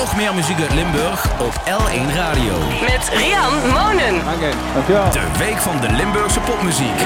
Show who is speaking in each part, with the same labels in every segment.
Speaker 1: nog meer muziek uit Limburg op L1 Radio.
Speaker 2: Met Rian Monen.
Speaker 3: Dank je.
Speaker 1: De week van de Limburgse popmuziek.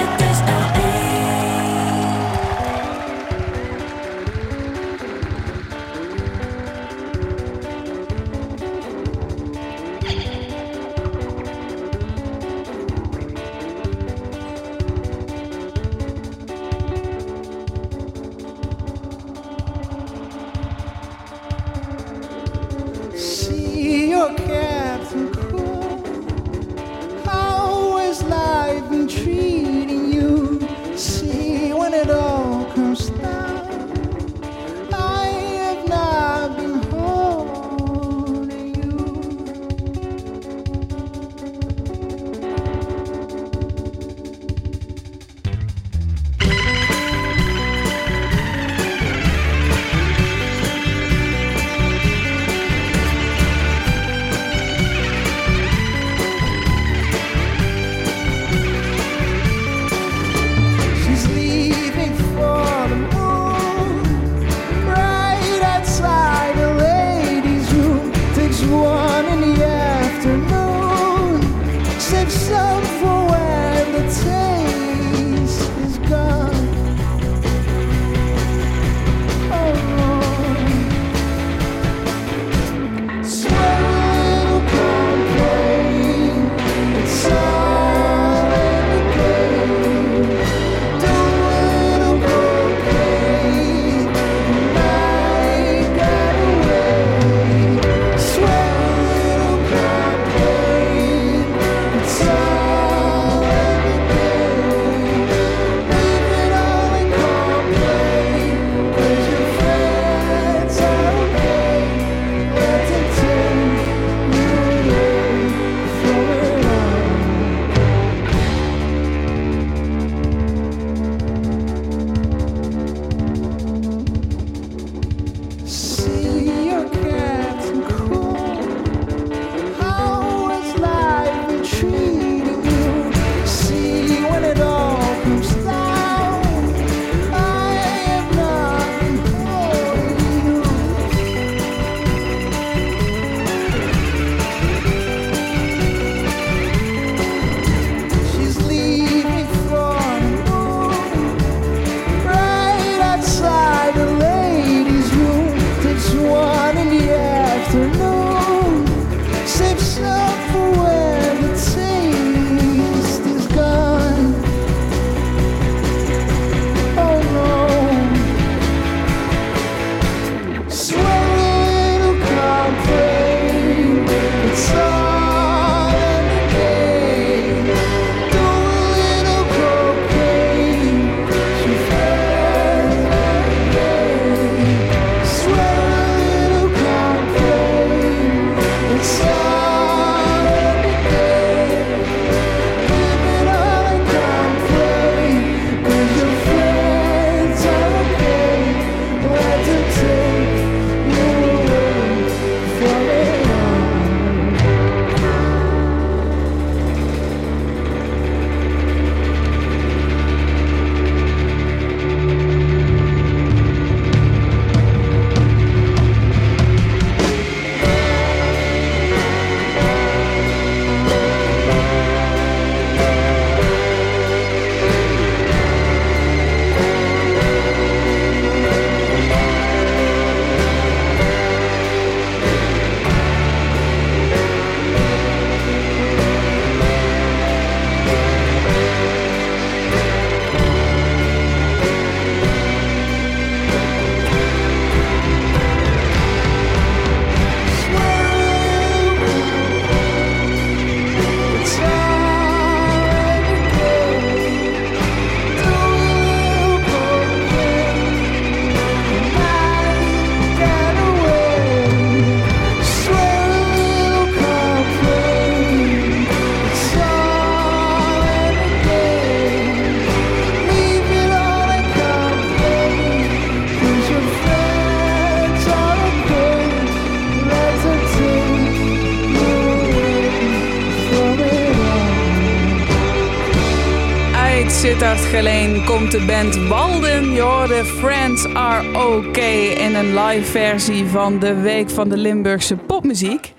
Speaker 4: Sittard Geleen komt de band Walden. Je Friends Are OK in een live versie van de Week van de Limburgse Popmuziek.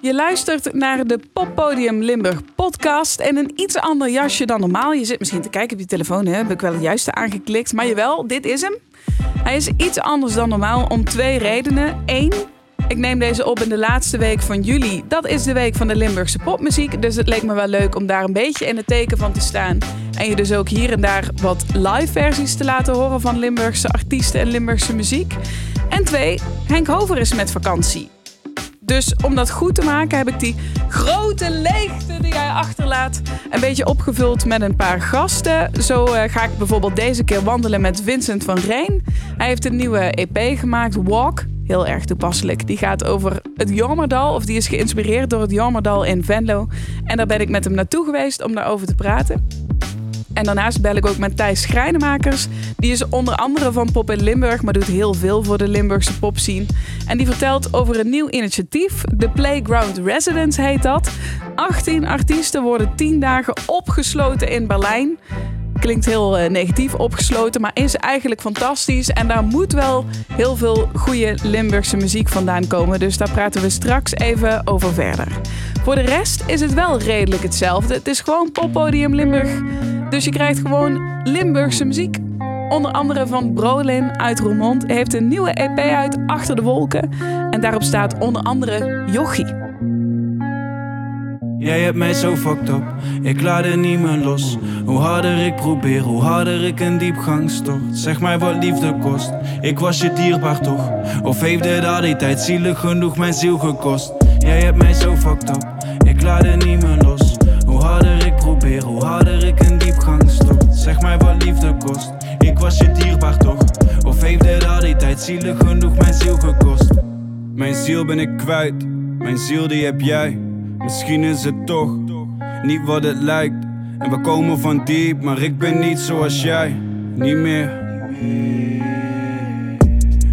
Speaker 4: Je luistert naar de Poppodium Limburg podcast en een iets ander jasje dan normaal. Je zit misschien te kijken op je telefoon, hè? heb ik wel het juiste aangeklikt. Maar jawel, dit is hem. Hij is iets anders dan normaal om twee redenen. Eén, ik neem deze op in de laatste week van juli. Dat is de week van de Limburgse popmuziek. Dus het leek me wel leuk om daar een beetje in het teken van te staan. En je dus ook hier en daar wat live versies te laten horen van Limburgse artiesten en Limburgse muziek. En twee, Henk Hover is met vakantie. Dus om dat goed te maken heb ik die grote leegte die jij achterlaat een beetje opgevuld met een paar gasten. Zo eh, ga ik bijvoorbeeld deze keer wandelen met Vincent van Rijn. Hij heeft een nieuwe EP gemaakt, Walk. Heel erg toepasselijk. Die gaat over het Jormerdal, of die is geïnspireerd door het Jormerdal in Venlo. En daar ben ik met hem naartoe geweest om daarover te praten. En daarnaast bel ik ook met Thijs Schrijnemakers. Die is onder andere van Pop in Limburg, maar doet heel veel voor de Limburgse popscene. En die vertelt over een nieuw initiatief. De Playground Residence heet dat. 18 artiesten worden 10 dagen opgesloten in Berlijn. Klinkt heel eh, negatief opgesloten, maar is eigenlijk fantastisch. En daar moet wel heel veel goede Limburgse muziek vandaan komen. Dus daar praten we straks even over verder. Voor de rest is het wel redelijk hetzelfde. Het is gewoon Poppodium Limburg. Dus je krijgt gewoon Limburgse muziek. Onder andere van Brolin uit Roermond heeft een nieuwe EP uit Achter de Wolken. En daarop staat onder andere Jochie.
Speaker 5: Jij hebt mij zo fucked up, ik laat het niet meer los. Hoe harder ik probeer, hoe harder ik een diepgang stort. Zeg mij wat liefde kost, ik was je dierbaar toch? Of heeft dit al die tijd zielig genoeg mijn ziel gekost? Jij hebt mij zo fucked up, ik laat het niet meer los. Probeer, hoe harder ik een diepgang stort. Zeg mij wat liefde kost, ik was je dierbaar toch? Of heeft dit al die tijd zielig genoeg mijn ziel gekost? Mijn ziel ben ik kwijt, mijn ziel die heb jij. Misschien is het toch niet wat het lijkt. En we komen van diep, maar ik ben niet zoals jij. Niet meer.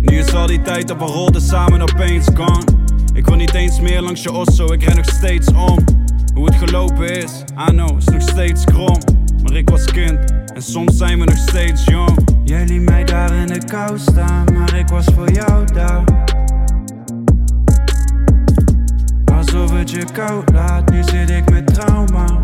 Speaker 5: Nu is al die tijd dat we rolden samen opeens gone. Ik wil niet eens meer langs je osso, ik ren nog steeds om. Hoe het gelopen is, know, is nog steeds krom. Maar ik was kind en soms zijn we nog steeds jong. Jij liet mij daar in de kou staan, maar ik was voor jou daar. Alsof het je koud laat, nu zit ik met trauma.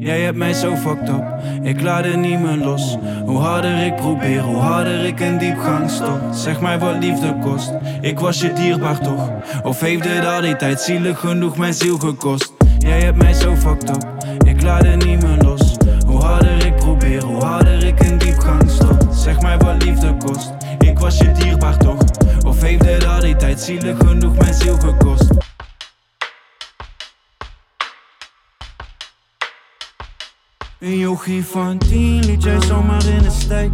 Speaker 5: Jij hebt mij zo fucked up, ik laat het niet meer los. Hoe harder ik probeer, hoe harder ik een diepgang stort. Zeg mij wat liefde kost, ik was je dierbaar toch? Of heeft het al die tijd zielig genoeg mijn ziel gekost? Jij hebt mij zo fucked up, ik laat het niet meer los. Hoe harder ik probeer, hoe harder ik een diepgang stort. Zeg mij wat liefde kost, ik was je dierbaar toch? Of heeft het al die tijd zielig genoeg mijn ziel gekost? Een yogi van tien liet jij zomaar in de steek.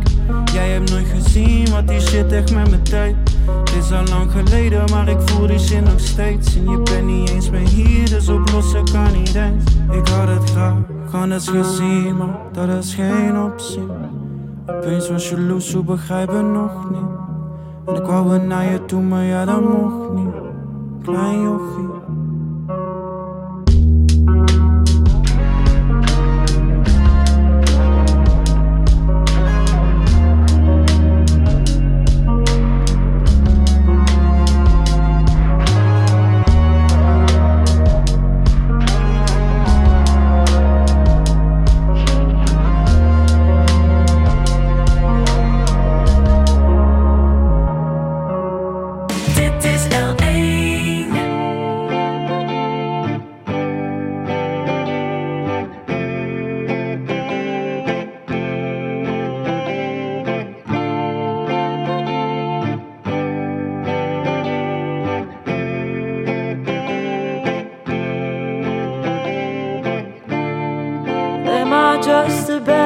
Speaker 5: Jij hebt nooit gezien wat die shit echt met me deed. Het is al lang geleden, maar ik voel die zin nog steeds. En je bent niet eens meer hier, dus oplossen kan niet eens. Ik had het graag, kan het gezien, maar dat is geen optie. Opeens was je loes, hoe begrijpen nog niet? En ik wou weer naar je toe, maar ja, dat mocht niet. Klein yogi
Speaker 6: across the back.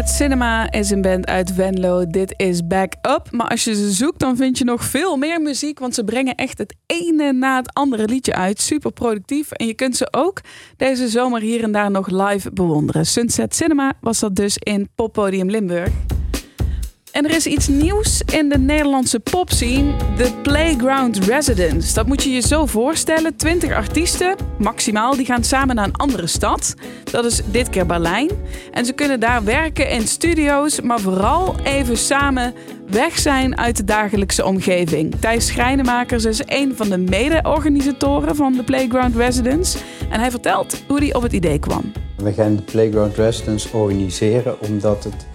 Speaker 4: Sunset Cinema is een band uit Venlo. Dit is Back Up. Maar als je ze zoekt, dan vind je nog veel meer muziek. Want ze brengen echt het ene na het andere liedje uit. Super productief. En je kunt ze ook deze zomer hier en daar nog live bewonderen. Sunset Cinema was dat dus in Poppodium Limburg. En er is iets nieuws in de Nederlandse popscene. De Playground Residence. Dat moet je je zo voorstellen. 20 artiesten, maximaal, die gaan samen naar een andere stad. Dat is dit keer Berlijn. En ze kunnen daar werken in studio's, maar vooral even samen weg zijn uit de dagelijkse omgeving. Thijs Schrijnemakers is een van de mede-organisatoren van de Playground Residence. En hij vertelt hoe hij op het idee kwam.
Speaker 7: We gaan de Playground Residence organiseren omdat het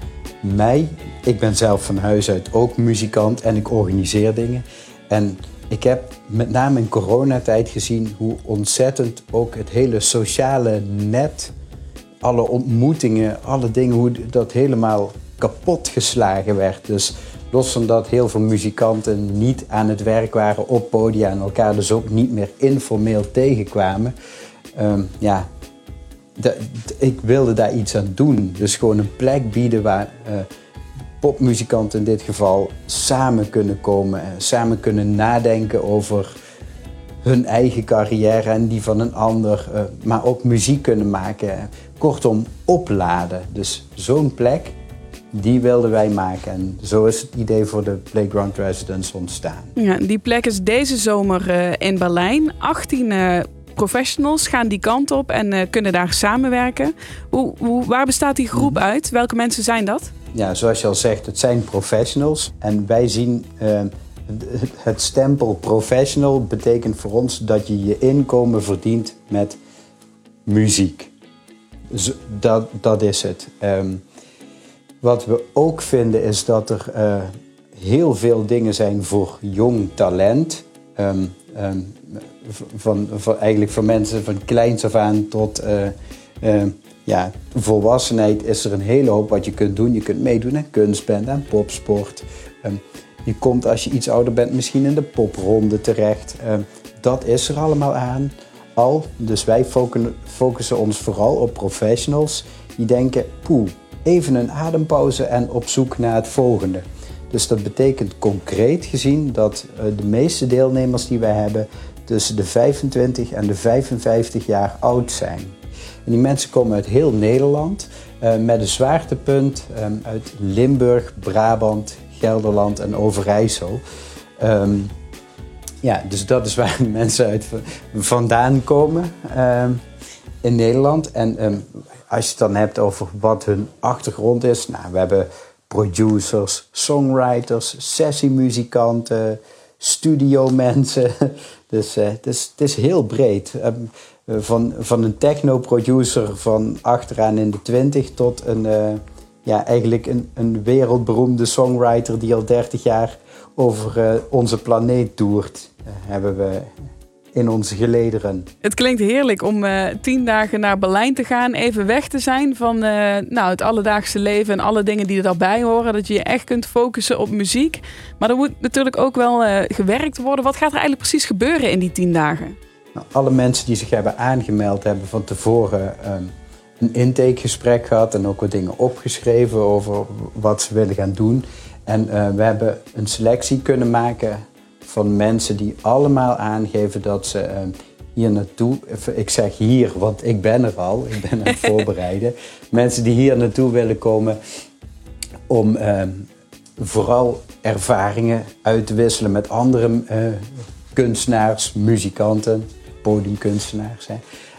Speaker 7: mij, ik ben zelf van huis uit ook muzikant en ik organiseer dingen. En ik heb met name in coronatijd gezien hoe ontzettend ook het hele sociale net, alle ontmoetingen, alle dingen, hoe dat helemaal kapot geslagen werd. Dus los van dat heel veel muzikanten niet aan het werk waren op podia en elkaar dus ook niet meer informeel tegenkwamen. ehm, ja, ik wilde daar iets aan doen. Dus gewoon een plek bieden waar eh, popmuzikanten in dit geval samen kunnen komen. En samen kunnen nadenken over hun eigen carrière en die van een ander. eh, maar ook muziek kunnen maken. Kortom, opladen. Dus zo'n plek, die wilden wij maken. En zo is het idee voor de Playground Residence ontstaan.
Speaker 4: Ja, die plek is deze zomer eh, in Berlijn. 18 eh, professionals gaan die kant op en eh, kunnen daar samenwerken. Hoe, hoe, waar bestaat die groep uit? Welke mensen zijn dat?
Speaker 7: Ja, zoals je al zegt, het zijn professionals. En wij zien eh, het- stempel professional betekent voor ons dat je je inkomen verdient met muziek. Zo- dat, dat is het. Ehm, wat we ook vinden is dat er eh, heel veel dingen zijn voor jong talent. Ehm, ehm, van, van, eigenlijk van mensen van kleins af aan tot eh, eh, ja, volwassenheid is er een hele hoop wat je kunt doen. Je kunt meedoen aan kunstband en popsport. Ehm, je komt als je iets ouder bent misschien in de popronde terecht. Ehm, dat is er allemaal aan. Al, dus wij focussen ons vooral op professionals die denken, poeh, even een adempauze en op zoek naar het volgende. Dus dat betekent concreet gezien dat eh, de meeste deelnemers die wij hebben tussen de 25 en de 55 jaar oud zijn. En die mensen komen uit heel Nederland eh, met een zwaartepunt eh, uit Limburg, Brabant, Gelderland en Overijssel. Ehm, ja, dus dat is waar mensen uit vandaan komen ehm, in Nederland. En ehm, als je het dan hebt over wat hun achtergrond is. Nou, we hebben producers, songwriters, sessiemuzikanten, studiomensen. Dus eh, het, is, het is heel breed. Ehm, eh, van, van een techno-producer van achteraan in de twintig tot een, eh, ja, eigenlijk een, een wereldberoemde songwriter die al 30 jaar over eh, onze planeet toert, hebben we in onze gelederen.
Speaker 4: Het klinkt heerlijk om eh, tien dagen naar Berlijn te gaan. Even weg te zijn van eh, nou, het alledaagse leven en alle dingen die er daarbij horen. Dat je je echt kunt focussen op muziek. Maar er moet natuurlijk ook wel eh, gewerkt worden. Wat gaat er eigenlijk precies gebeuren in die tien dagen?
Speaker 7: Nou, alle mensen die zich hebben aangemeld hebben van tevoren ehm, een intakegesprek gehad en ook wat dingen opgeschreven over wat ze willen gaan doen. En we hebben een selectie kunnen maken van mensen die allemaal aangeven dat ze ehm, hier naartoe, ik zeg hier, want ik ben er al, ik ben aan het voorbereiden. Mensen die hier naartoe willen komen om ehm, vooral ervaringen uit te wisselen met andere eh, kunstenaars, muzikanten, podiumkunstenaars. Hè.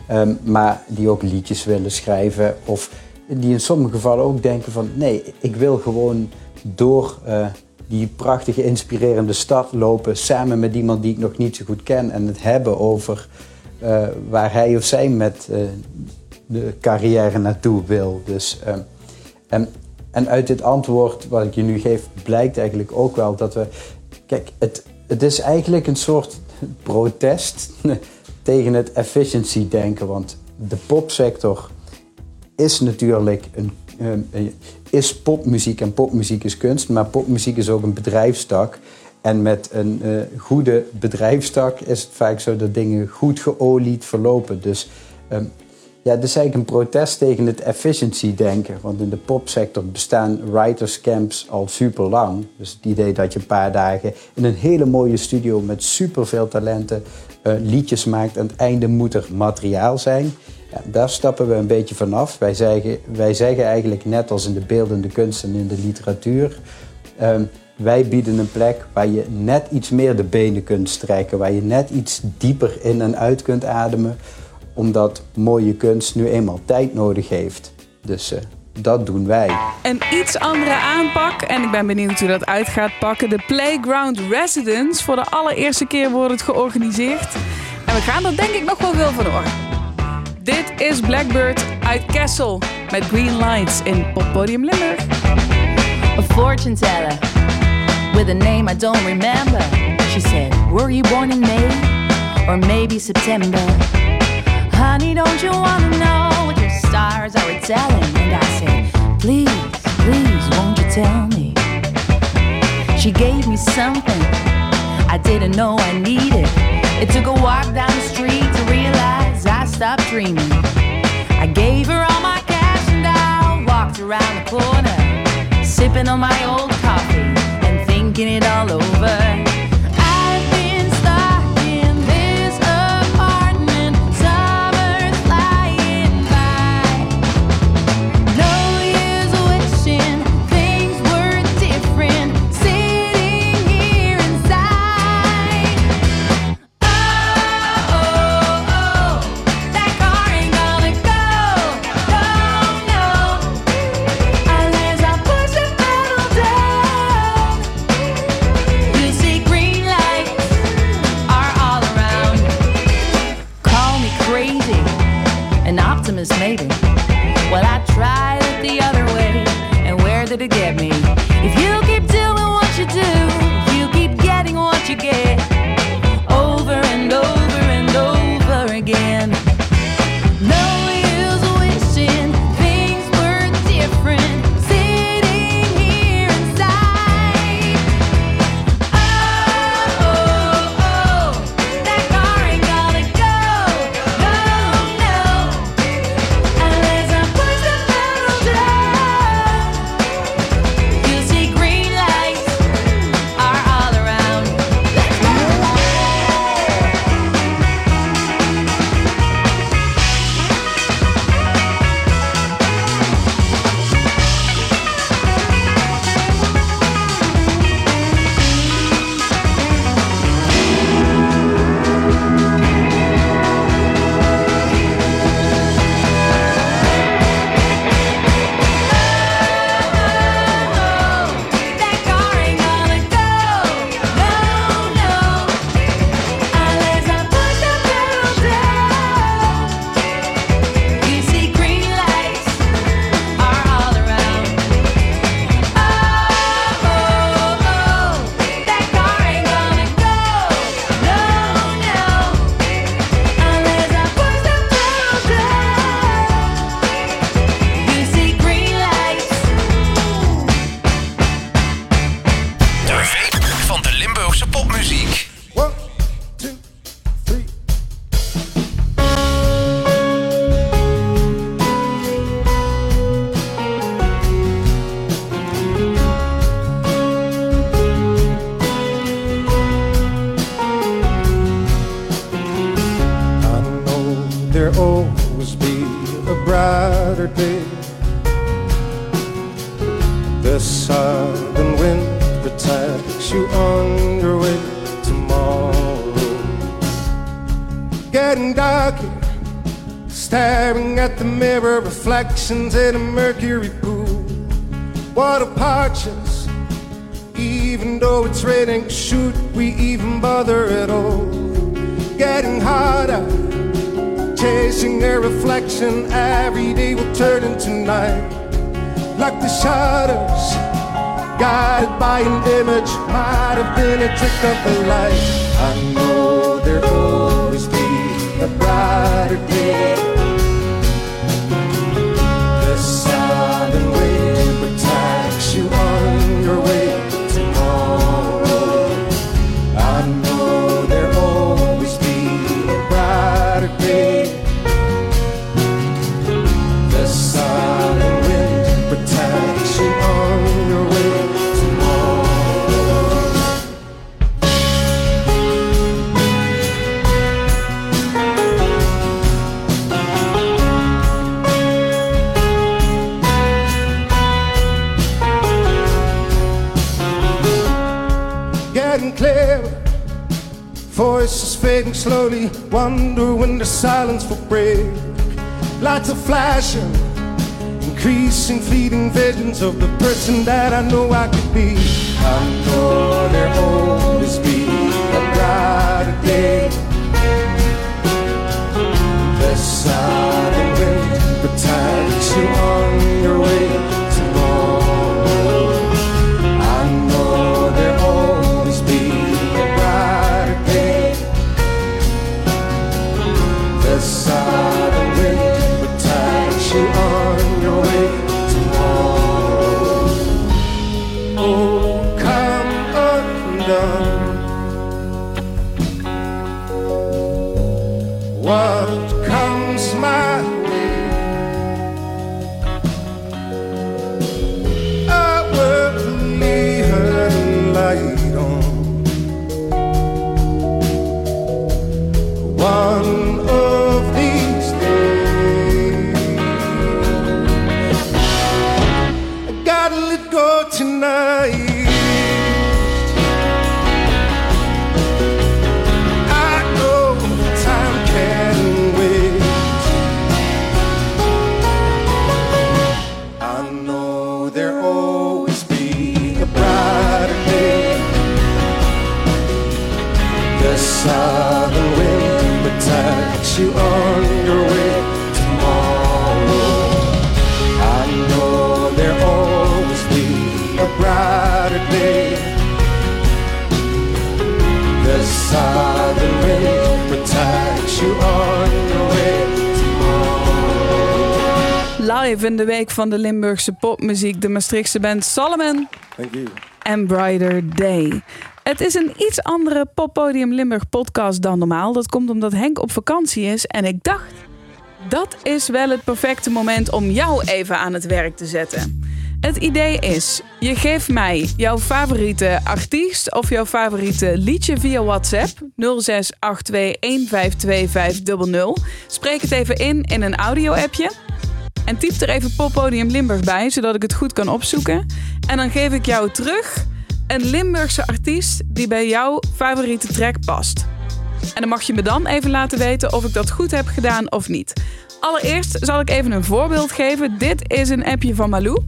Speaker 7: Ehm, maar die ook liedjes willen schrijven of die in sommige gevallen ook denken van nee, ik wil gewoon door eh, die prachtige inspirerende stad lopen samen met iemand die ik nog niet zo goed ken en het hebben over eh, waar hij of zij met eh, de carrière naartoe wil. Dus, ehm, en, en uit dit antwoord wat ik je nu geef blijkt eigenlijk ook wel dat we... Kijk, het, het is eigenlijk een soort protest tegen het efficiency denken. Want de popsector is natuurlijk een, eh, is popmuziek en popmuziek is kunst. Maar popmuziek is ook een bedrijfstak. En met een eh, goede bedrijfstak is het vaak zo dat dingen goed geolied verlopen. Dus ehm, ja, het is eigenlijk een protest tegen het efficiency denken. Want in de popsector bestaan writerscamps al super lang. Dus het idee dat je een paar dagen in een hele mooie studio met superveel talenten eh, liedjes maakt. Aan het einde moet er materiaal zijn. Daar stappen we een beetje vanaf. Wij zeggen, wij zeggen eigenlijk net als in de beeldende kunst en in de literatuur. ehm, wij bieden een plek waar je net iets meer de benen kunt strekken. Waar je net iets dieper in en uit kunt ademen omdat mooie kunst nu eenmaal tijd nodig heeft. Dus eh, dat doen wij.
Speaker 4: Een iets andere aanpak. En ik ben benieuwd hoe dat uit gaat pakken. De Playground Residence. Voor de allereerste keer wordt het georganiseerd. En we gaan er denk ik nog wel veel van horen. Dit is Blackbird uit Kessel. Met Green Lights in Poppodium Limburg.
Speaker 8: a fortune teller with a name I don't remember. She said, Were you born in May or maybe September? Honey, don't you wanna know what your stars are telling? And I said, Please, please, won't you tell me? She gave me something I didn't know I needed. It took a walk down the street stopped dreaming. I gave her all my cash and I walked around the corner, sipping on my old coffee and thinking it all over. In
Speaker 9: a mercury pool. Water parches, even though it's raining, should we even bother at all? Getting harder, chasing a reflection, every day will turn into night. Like the shadows, guided by an image, might have been a trick of the light. I know there'll always be a brighter day. Wonder when the silence will break. Lights are flashing, increasing fleeting visions of the person that I know I could be. I know there'll always be a brighter day. The southern wind protects you on your way
Speaker 4: Live in de week van de Limburgse popmuziek, de Maastrichtse band Solomon
Speaker 9: Thank you.
Speaker 4: en Brighter Day. Het is een iets andere Poppodium Limburg podcast dan normaal. Dat komt omdat Henk op vakantie is en ik dacht, dat is wel het perfecte moment om jou even aan het werk te zetten. Het idee is, je geeft mij jouw favoriete artiest of jouw favoriete liedje via WhatsApp 0682152500. Spreek het even in in een audio-appje. En typ er even Poppodium Limburg bij, zodat ik het goed kan opzoeken. En dan geef ik jou terug een Limburgse artiest die bij jouw favoriete track past. En dan mag je me dan even laten weten of ik dat goed heb gedaan of niet. Allereerst zal ik even een voorbeeld geven. Dit is een appje van Malou.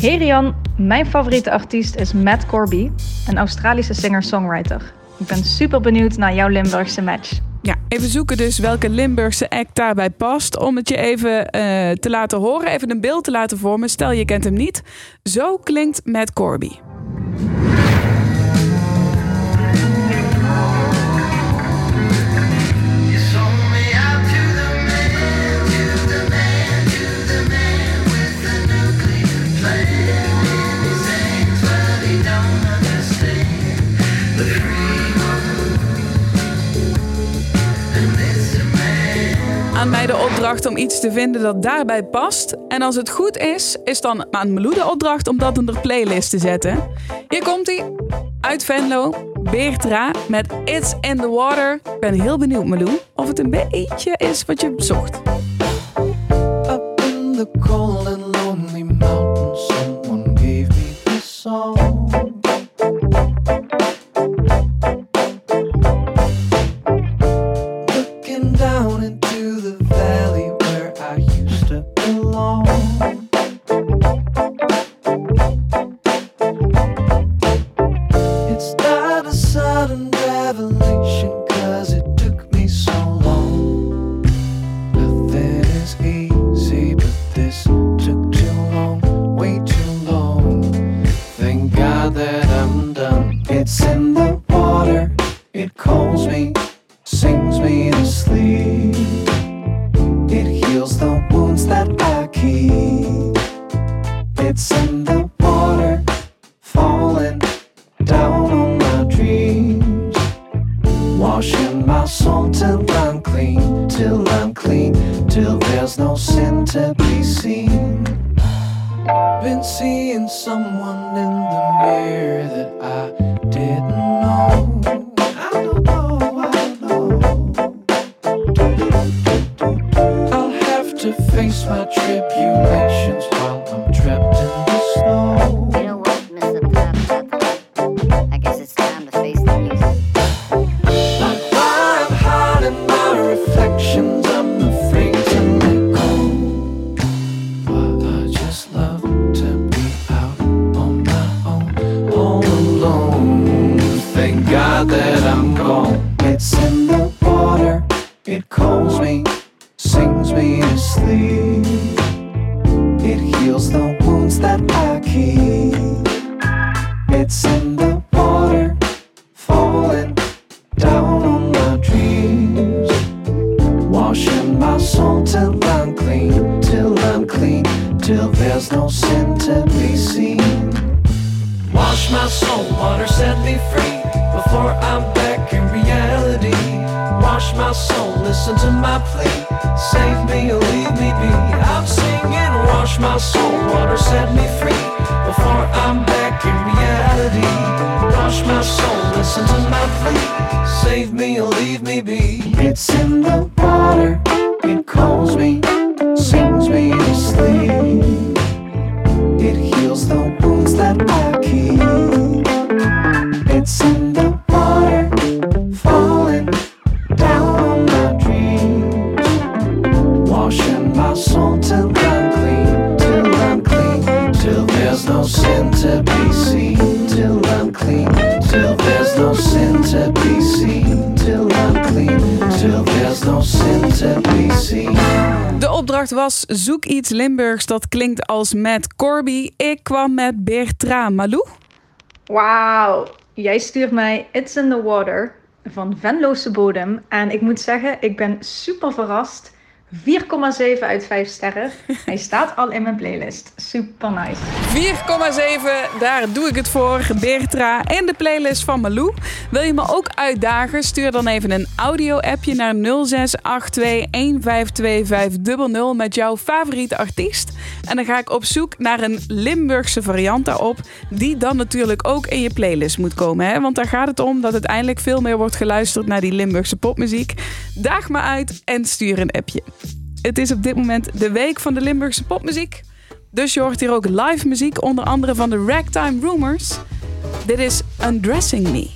Speaker 10: Hey Rian, mijn favoriete artiest is Matt Corby, een Australische singer-songwriter. Ik ben super benieuwd naar jouw Limburgse match.
Speaker 4: Ja, even zoeken dus welke Limburgse act daarbij past. Om het je even eh, te laten horen, even een beeld te laten vormen. Stel je kent hem niet. Zo klinkt Matt Corby. Aan mij de opdracht om iets te vinden dat daarbij past. En als het goed is, is dan aan Malou de opdracht om dat in de playlist te zetten. Hier komt hij. Uit Venlo, Beertra met It's in the Water. Ik ben heel benieuwd, Malou, of het een beetje is wat je zocht.
Speaker 1: Up in the cold and lonely mountains, someone gave me this song. My soul, listen to my plea. Save me or leave me be. I'm singing, wash my soul, water set me free before I'm back in reality. Wash my soul, listen to my plea. Save me or leave me be. It's in the water, it calls me,
Speaker 4: zoek iets Limburgs dat klinkt als Matt Corby. Ik kwam met Beertra. Malou?
Speaker 10: Wauw, jij stuurt mij It's in the Water van Venloze Bodem. En ik moet zeggen, ik ben super verrast. 4,7 uit 5 sterren. Hij staat al in mijn playlist. Super nice.
Speaker 4: 4,7, daar doe ik het voor. Beertra en de playlist van Malou. Wil je me ook uitdagen? Stuur dan even een audio-appje naar 0682152500 met jouw favoriete artiest. En dan ga ik op zoek naar een Limburgse variant daarop. Die dan natuurlijk ook in je playlist moet komen. Hè? Want daar gaat het om dat uiteindelijk veel meer wordt geluisterd naar die Limburgse popmuziek. Daag me uit en stuur een appje. Het is op dit moment de week van de Limburgse popmuziek. Dus je hoort hier ook live muziek, onder andere van de Ragtime Rumors. Dit is Undressing Me.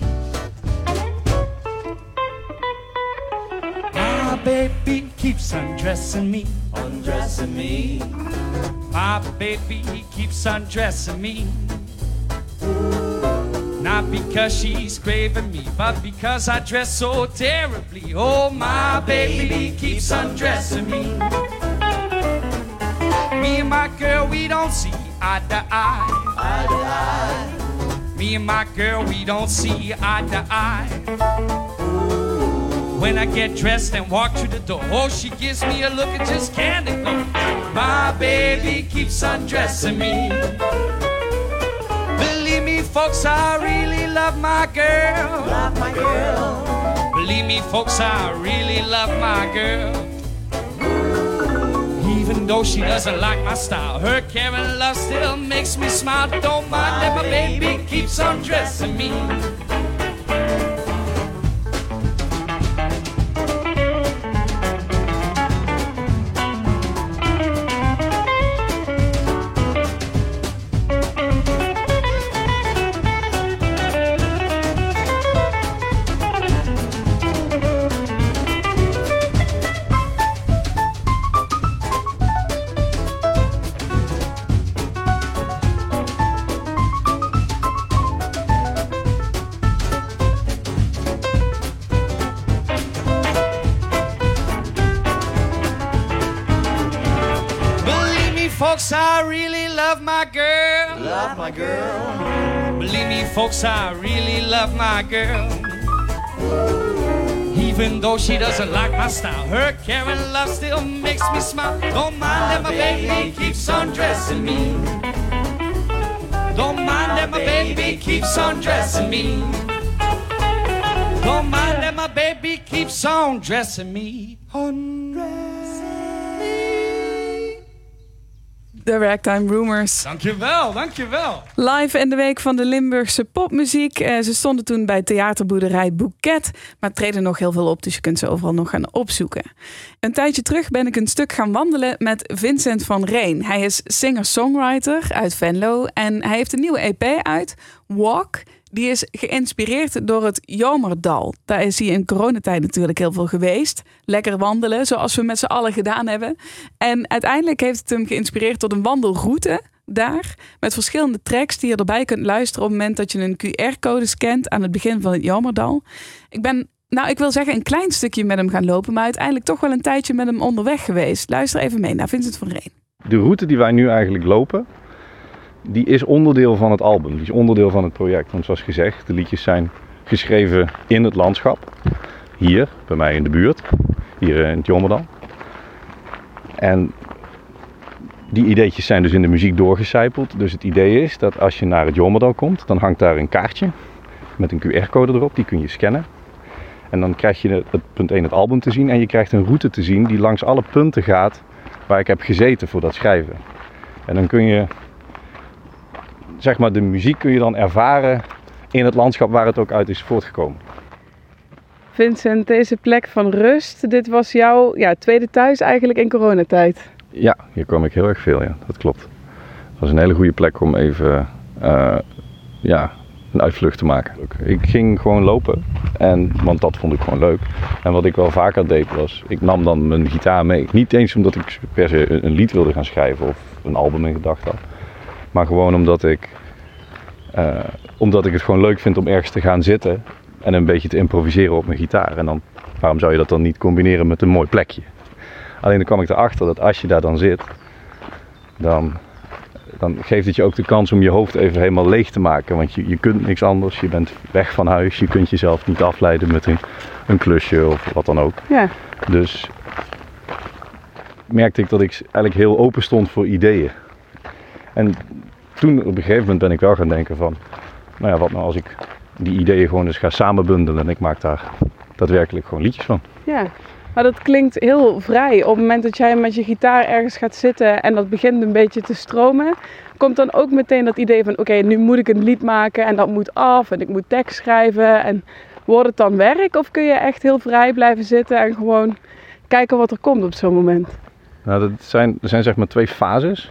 Speaker 11: My baby keeps undressing me, undressing me. My baby he keeps undressing me. Because she's craving me, but because I dress so terribly. Oh, my baby keeps undressing me. Me and my girl, we don't see eye to eye. Eye to eye. Me and my girl, we don't see eye to eye. When I get dressed and walk through the door, oh, she gives me a look and just can't ignore. My baby keeps undressing me. Folks, I really love my girl. Love my girl. Believe me, folks, I really love my girl. Even though she doesn't like my style, her caring love still makes me smile. Don't mind that my baby keeps undressing me. Folks, I really love my girl.
Speaker 12: Love my girl.
Speaker 11: Believe me, folks, I really love my girl. Even though she doesn't like my style, her caring love still makes me smile. Don't mind that my baby keeps on dressing me. Don't mind that my baby keeps on dressing me. Don't mind that my baby keeps on dressing me. Oh, Undressing
Speaker 4: De Ragtime Rumors.
Speaker 11: Dankjewel, dankjewel.
Speaker 4: Live in de week van de Limburgse popmuziek. Eh, ze stonden toen bij theaterboerderij Bouquet. Maar treden nog heel veel op, dus je kunt ze overal nog gaan opzoeken. Een tijdje terug ben ik een stuk gaan wandelen met Vincent van Reen. Hij is singer-songwriter uit Venlo. En hij heeft een nieuwe EP uit, Walk. Die is geïnspireerd door het Jomerdal. Daar is hij in coronatijd natuurlijk heel veel geweest. Lekker wandelen, zoals we met z'n allen gedaan hebben. En uiteindelijk heeft het hem geïnspireerd tot een wandelroute daar. Met verschillende tracks die je erbij kunt luisteren op het moment dat je een QR-code scant aan het begin van het Jomerdal. Ik ben, nou ik wil zeggen, een klein stukje met hem gaan lopen, maar uiteindelijk toch wel een tijdje met hem onderweg geweest. Luister even mee naar Vincent van Reen.
Speaker 13: De route die wij nu eigenlijk lopen, die is onderdeel van het album. Die is onderdeel van het project. Want zoals gezegd, de liedjes zijn geschreven in het landschap. Hier, bij mij in de buurt. Hier in het Jommerdal. En die ideetjes zijn dus in de muziek doorgecijpeld. Dus het idee is dat als je naar het Jommerdal komt, dan hangt daar een kaartje met een QR-code erop. Die kun je scannen. En dan krijg je het punt 1 het album te zien. En je krijgt een route te zien die langs alle punten gaat waar ik heb gezeten voor dat schrijven. En dan kun je zeg maar, de muziek kun je dan ervaren in het landschap waar het ook uit is voortgekomen.
Speaker 4: Vincent, deze plek van rust, dit was jouw ja, tweede thuis eigenlijk in coronatijd.
Speaker 13: Ja, hier kwam ik heel erg veel, ja, dat klopt. Het was een hele goede plek om even uh, ja, een uitvlucht te maken. Ik ging gewoon lopen, en, want dat vond ik gewoon leuk. En wat ik wel vaker deed was, ik nam dan mijn gitaar mee. Niet eens omdat ik per se een, een lied wilde gaan schrijven of een album in gedachten had. Maar gewoon omdat ik, uh, omdat ik het gewoon leuk vind om ergens te gaan zitten en een beetje te improviseren op mijn gitaar. En dan, waarom zou je dat dan niet combineren met een mooi plekje? Alleen dan kwam ik erachter dat als je daar dan zit, dan, dan geeft het je ook de kans om je hoofd even helemaal leeg te maken. Want je, je kunt niks anders, je bent weg van huis, je kunt jezelf niet afleiden met een, een klusje of wat dan ook.
Speaker 4: Ja.
Speaker 13: Dus merkte ik dat ik eigenlijk heel open stond voor ideeën. En toen op een gegeven moment ben ik wel gaan denken van, nou ja, wat nou als ik die ideeën gewoon eens ga samenbundelen en ik maak daar daadwerkelijk gewoon liedjes van.
Speaker 4: Ja, maar dat klinkt heel vrij. Op het moment dat jij met je gitaar ergens gaat zitten en dat begint een beetje te stromen, komt dan ook meteen dat idee van, oké, nu moet ik een lied maken en dat moet af en ik moet tekst schrijven en wordt het dan werk? Of kun je echt heel vrij blijven zitten en gewoon kijken wat er komt op zo'n moment?
Speaker 13: Nou, dat zijn, er zijn zeg maar twee fases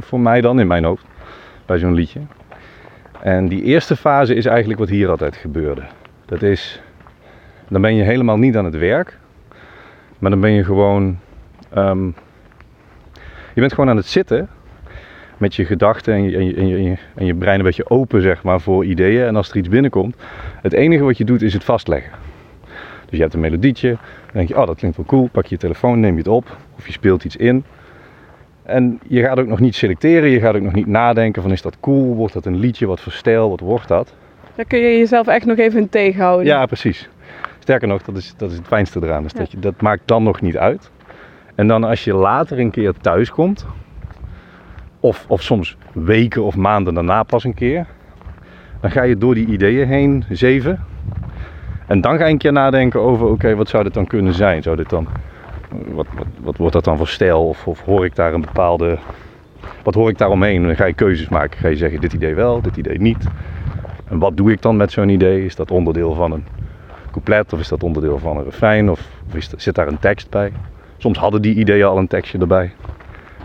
Speaker 13: voor mij dan in mijn hoofd bij zo'n liedje. En die eerste fase is eigenlijk wat hier altijd gebeurde. Dat is, dan ben je helemaal niet aan het werk, maar dan ben je gewoon, um, je bent gewoon aan het zitten met je gedachten en je, en, je, en, je, en je brein een beetje open zeg maar voor ideeën. En als er iets binnenkomt, het enige wat je doet is het vastleggen. Dus je hebt een melodietje, dan denk je, oh dat klinkt wel cool, pak je je telefoon, neem je het op of je speelt iets in. En je gaat ook nog niet selecteren, je gaat ook nog niet nadenken van is dat cool, wordt dat een liedje, wat voor stijl, wat wordt dat?
Speaker 4: Daar kun je jezelf echt nog even in tegenhouden.
Speaker 13: Ja, precies. Sterker nog, dat is, dat is het fijnste eraan. Dus dat, je, dat maakt dan nog niet uit. En dan als je later een keer thuis komt, of, of soms weken of maanden daarna pas een keer, dan ga je door die ideeën heen zeven. En dan ga je een keer nadenken over, oké, wat zou dit dan kunnen zijn? Zou dit dan wat, wat, wat, wordt dat dan voor stijl? Of, of, hoor ik daar een bepaalde. Wat hoor ik daar omheen? Dan ga je keuzes maken. Ga je zeggen: dit idee wel, dit idee niet. En wat doe ik dan met zo'n idee? Is dat onderdeel van een couplet of is dat onderdeel van een refrein? Of, of is, zit daar een tekst bij? Soms hadden die ideeën al een tekstje erbij.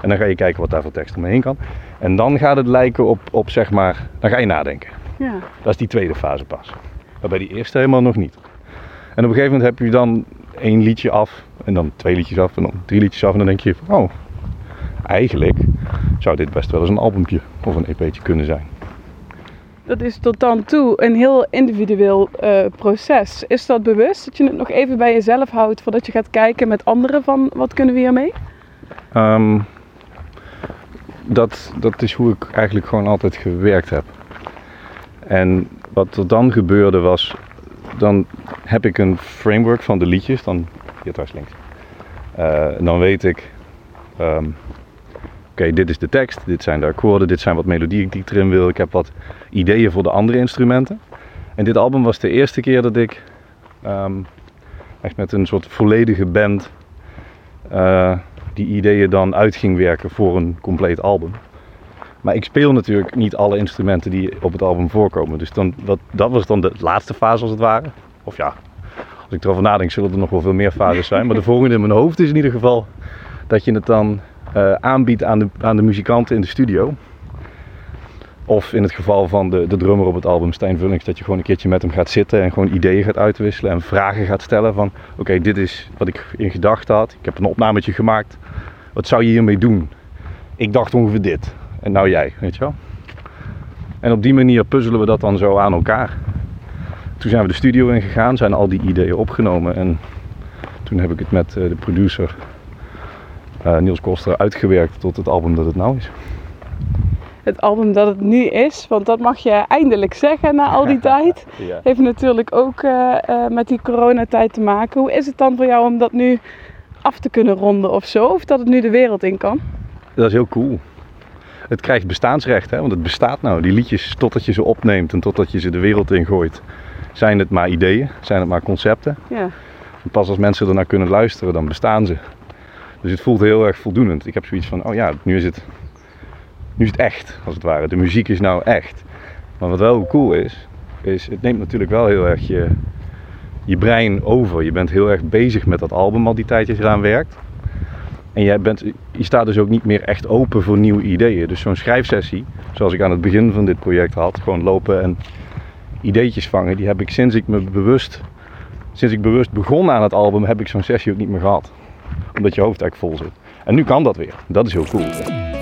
Speaker 13: En dan ga je kijken wat daar voor tekst omheen kan. En dan gaat het lijken op, op zeg maar, dan ga je nadenken.
Speaker 4: Ja.
Speaker 13: Dat is die tweede fase pas. Maar bij die eerste helemaal nog niet. En op een gegeven moment heb je dan één liedje af en dan twee liedjes af en dan drie liedjes af en dan denk je oh, eigenlijk zou dit best wel eens een albumpje of een EP'tje kunnen zijn.
Speaker 4: Dat is tot dan toe een heel individueel uh, proces. Is dat bewust dat je het nog even bij jezelf houdt voordat je gaat kijken met anderen van wat kunnen we hiermee?
Speaker 13: Um, dat, dat is hoe ik eigenlijk gewoon altijd gewerkt heb. En wat er dan gebeurde was, dan heb ik een framework van de liedjes, dan hier thuis links. En dan weet ik, ehm, oké, dit is de tekst, dit zijn de akkoorden, dit zijn wat melodieën die ik erin wil. Ik heb wat ideeën voor de andere instrumenten. En dit album was de eerste keer dat ik ehm, echt met een soort volledige band eh, die ideeën dan uit ging werken voor een compleet album. Maar ik speel natuurlijk niet alle instrumenten die op het album voorkomen. Dus dan, dat, dat was dan de laatste fase als het ware. Of ja, als ik erover nadenk zullen er nog wel veel meer fases zijn. Maar de volgende in mijn hoofd is in ieder geval dat je het dan eh, aanbiedt aan de, aan de muzikanten in de studio. Of in het geval van de, de drummer op het album, Stijn Vullings, dat je gewoon een keertje met hem gaat zitten en gewoon ideeën gaat uitwisselen en vragen gaat stellen van oké, dit is wat ik in gedachten had. Ik heb een opnametje gemaakt. Wat zou je hiermee doen? Ik dacht ongeveer dit. En nou jij, weet je wel. En op die manier puzzelen we dat dan zo aan elkaar. Toen zijn we de studio ingegaan, zijn al die ideeën opgenomen en toen heb ik het met eh, de producer eh, Niels Koster uitgewerkt tot het album dat het nou is.
Speaker 4: Het album dat het nu is, want dat mag je eindelijk zeggen na al die tijd.
Speaker 13: Ja.
Speaker 4: Heeft natuurlijk ook eh, met die coronatijd te maken. Hoe is het dan voor jou om dat nu af te kunnen ronden of zo? Of dat het nu de wereld in kan?
Speaker 13: Dat is heel cool. Het krijgt bestaansrecht, hè? want het bestaat nou. Die liedjes, totdat je ze opneemt en totdat je ze de wereld in gooit, zijn het maar ideeën, zijn het maar concepten.
Speaker 4: Ja.
Speaker 13: En pas als mensen ernaar kunnen luisteren, dan bestaan ze. Dus het voelt heel erg voldoenend. Ik heb zoiets van, oh ja, nu is het, nu is het echt, als het ware. De muziek is nou echt. Maar wat wel cool is, is het neemt natuurlijk wel heel erg je, je brein over. Je bent heel erg bezig met dat album al die tijd je eraan werkt. En jij bent, je staat dus ook niet meer echt open voor nieuwe ideeën. Dus zo'n schrijfsessie, zoals ik aan het begin van dit project had, gewoon lopen en ideetjes vangen, die heb ik sinds ik me bewust, sinds ik bewust begon aan het album, heb ik zo'n sessie ook niet meer gehad. Omdat je hoofd eigenlijk vol zit. En nu kan dat weer. Dat is heel cool.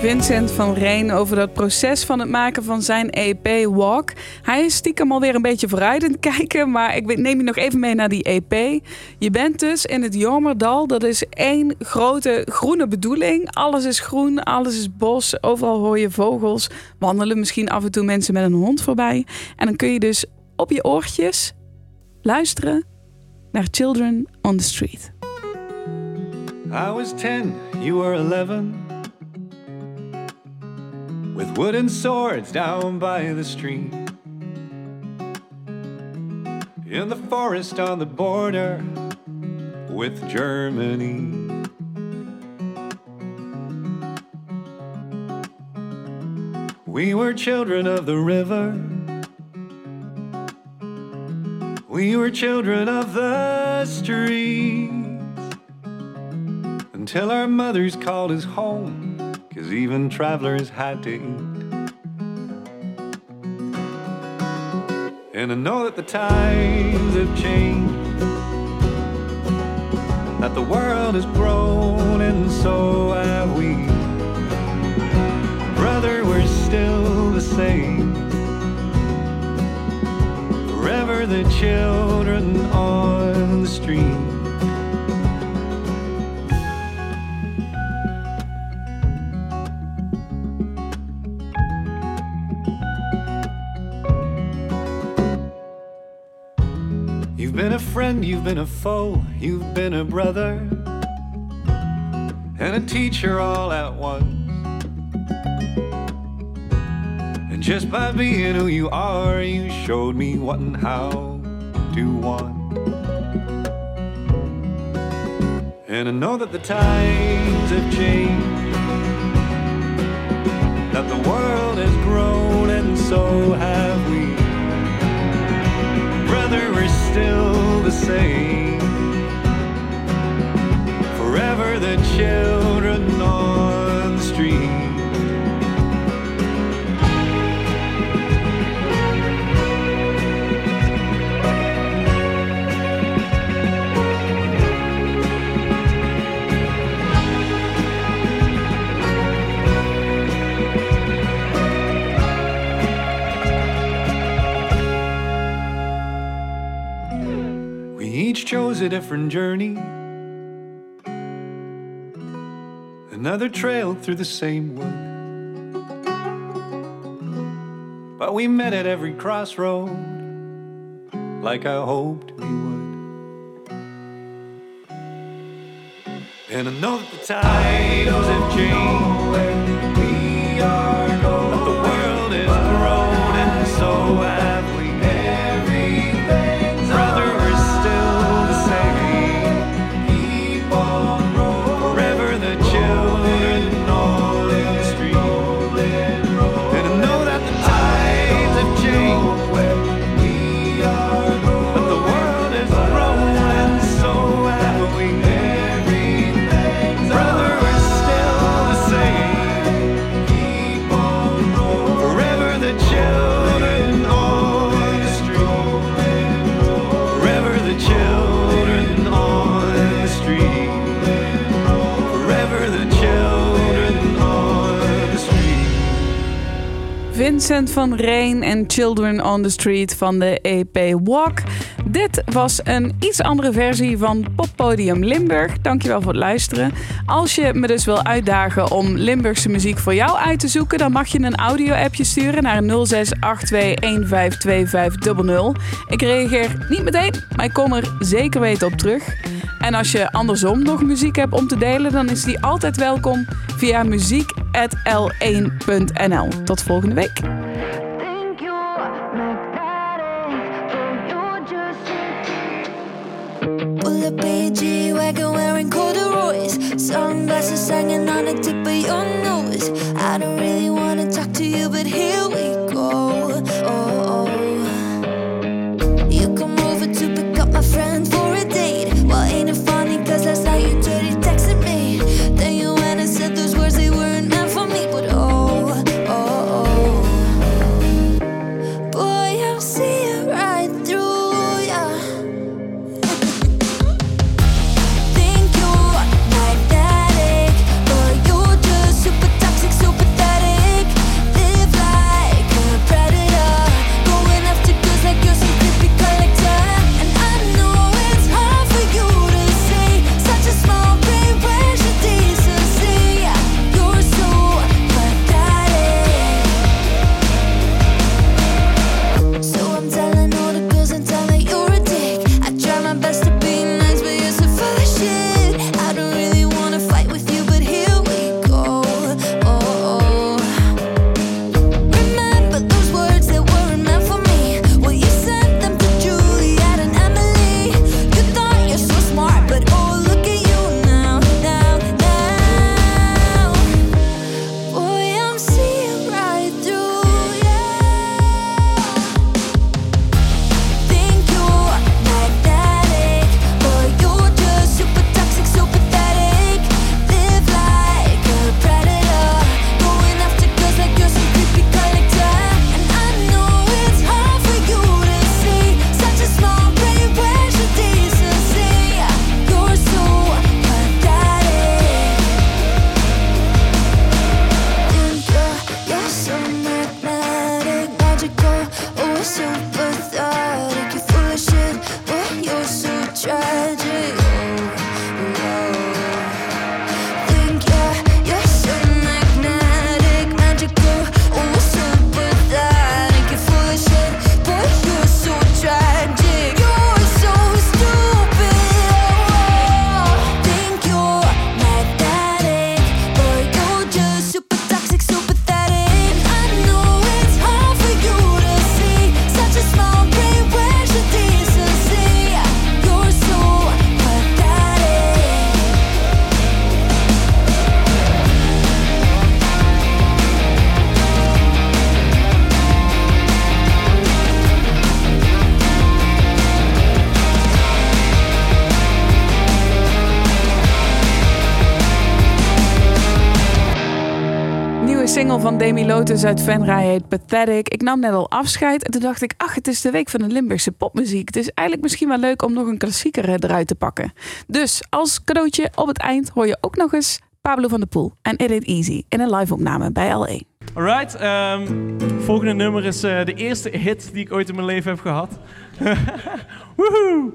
Speaker 4: Vincent van Rijn over dat proces van het maken van zijn EP Walk. Hij is stiekem alweer een beetje vooruit aan het kijken, maar ik neem je nog even mee naar die EP. Je bent dus in het Jormerdal. Dat is één grote groene bedoeling. Alles is groen, alles is bos. Overal hoor je vogels. Wandelen misschien af en toe mensen met een hond voorbij. En dan kun je dus op je oortjes luisteren naar Children on the Street.
Speaker 14: I was 10, you were 11. With wooden swords down by the stream. In the forest on the border with Germany. We were children of the river. We were children of the streets until our mothers called us home, cause even travelers had to eat. And I know that the times have changed, that the world has grown, and so have we. Brother, we're still the same. Forever the children on the street. Friend, you've been a foe, you've been a brother, and a teacher all at once. And just by being who you are, you showed me what and how to want. And I know that the times have changed, that the world has grown, and so have we we're still the same. Forever the children on was a different journey. Another trail through the same wood. But we met at every crossroad, like I hoped we would. And I know that the times have changed. We are.
Speaker 4: Vincent van Rijn en Children on the Street van de EP Walk. Dit was een iets andere versie van Poppodium Limburg. Dankjewel voor het luisteren. Als je me dus wil uitdagen om Limburgse muziek voor jou uit te zoeken, dan mag je een audio-appje sturen naar 0682152500. Ik reageer niet meteen, maar ik kom er zeker weten op terug. En als je andersom nog muziek hebt om te delen, dan is die altijd welkom via muziek.l1.nl. Tot volgende week.
Speaker 8: Wagon wearing corduroys. Sunglasses hanging on the tip of your nose. I don't really wanna talk to you, but here we go.
Speaker 4: Van Demi Lotus uit Venray heet Pathetic. Ik nam net al afscheid en toen dacht ik, ach, het is de week van de Limburgse popmuziek. Het is eigenlijk misschien wel leuk om nog een klassieker eruit te pakken. Dus als cadeautje op het eind hoor je ook nog eens Pablo van der Poel en It Ain't Easy in een live opname bij E. L1.
Speaker 15: Alright, ehm, volgende nummer is eh, de eerste hit die ik ooit in mijn leven heb gehad. Woehoe!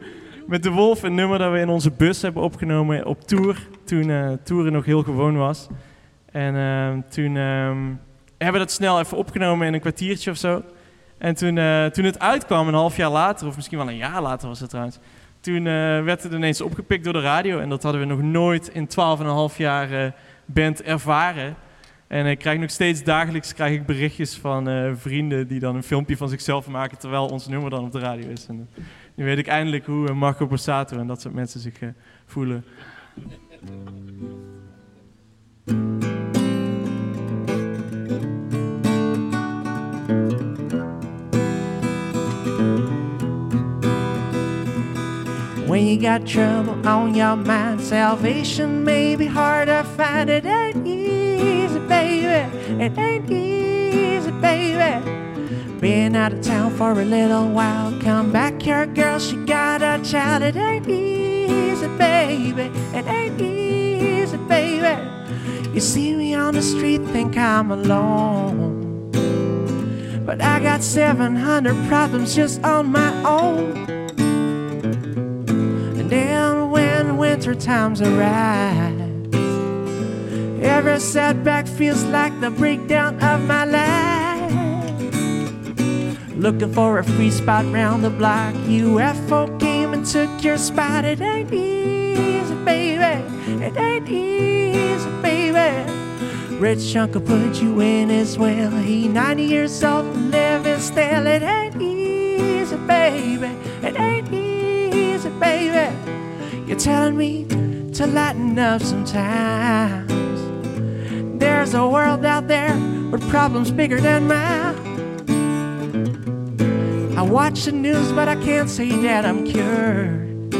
Speaker 15: Met De Wolf, een nummer dat we in onze bus hebben opgenomen op tour. Toen eh toeren nog heel gewoon was. En ehm, toen ehm, hebben we dat snel even opgenomen in een kwartiertje of zo. En toen, eh, toen het uitkwam, een half jaar later, of misschien wel een jaar later was het trouwens, toen eh, werd het ineens opgepikt door de radio. En dat hadden we nog nooit in 12,5 jaar eh, band ervaren. En ik krijg nog steeds dagelijks krijg ik berichtjes van vrienden die dan een filmpje van zichzelf maken terwijl ons nummer dan op de radio is. En nu weet ik eindelijk hoe Marco Borsato en dat soort mensen zich voelen.
Speaker 1: You got trouble on your mind, salvation may be hard to find. It ain't easy, baby. It ain't easy, baby. Been out of town for a little while. Come back here, girl. She got a child. It ain't easy, baby. It ain't easy, baby. You see me on the street, think I'm alone. But I got 700 problems just on my own. Winter times arrive, every setback feels like the breakdown of my life. Looking for a free spot round the block, UFO came and took your spot. It ain't easy, baby. It ain't easy, baby. Rich uncle put you in his will. He 90 years old, living still. It ain't easy, baby. It ain't easy. You're telling me to lighten up sometimes. There's a world out there with problems bigger than mine. I watch the news, but I can't say that I'm cured.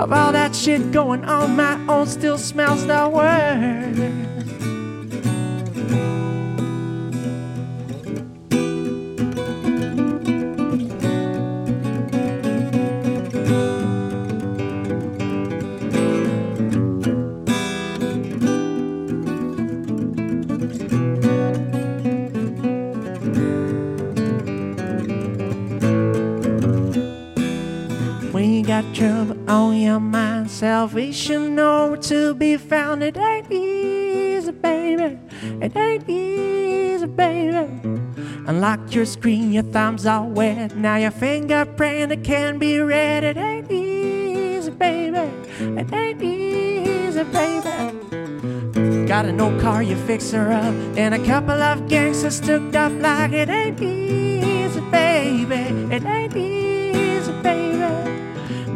Speaker 1: Of all that shit going on, my own still smells the worst. Salvation nowhere to be found. It ain't easy, baby. It ain't easy, baby. Unlock your screen, your thumbs all wet. Now your fingerprint it can be read. It ain't easy, baby. It ain't easy, baby. Got an old car, you fix her up. And a couple of gangsters stood up like it ain't easy,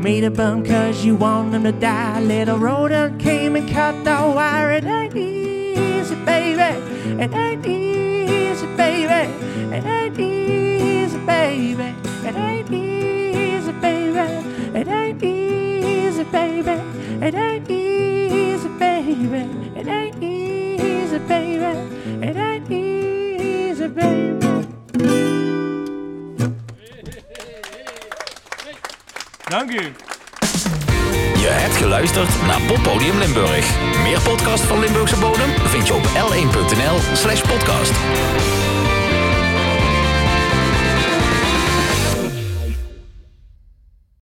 Speaker 1: Made a bum cause you want them to die. Little rodent came and cut the wire. It ain't easy, baby. It ain't easy, baby. It ain't easy, baby. It ain't easy, baby. It ain't easy, baby. It ain't easy, baby. It ain't easy, baby. It ain't easy, baby.
Speaker 15: Dank u.
Speaker 16: Je hebt geluisterd naar Poppodium Limburg. Meer podcast van Limburgse bodem vind je op l1.nl slash podcast.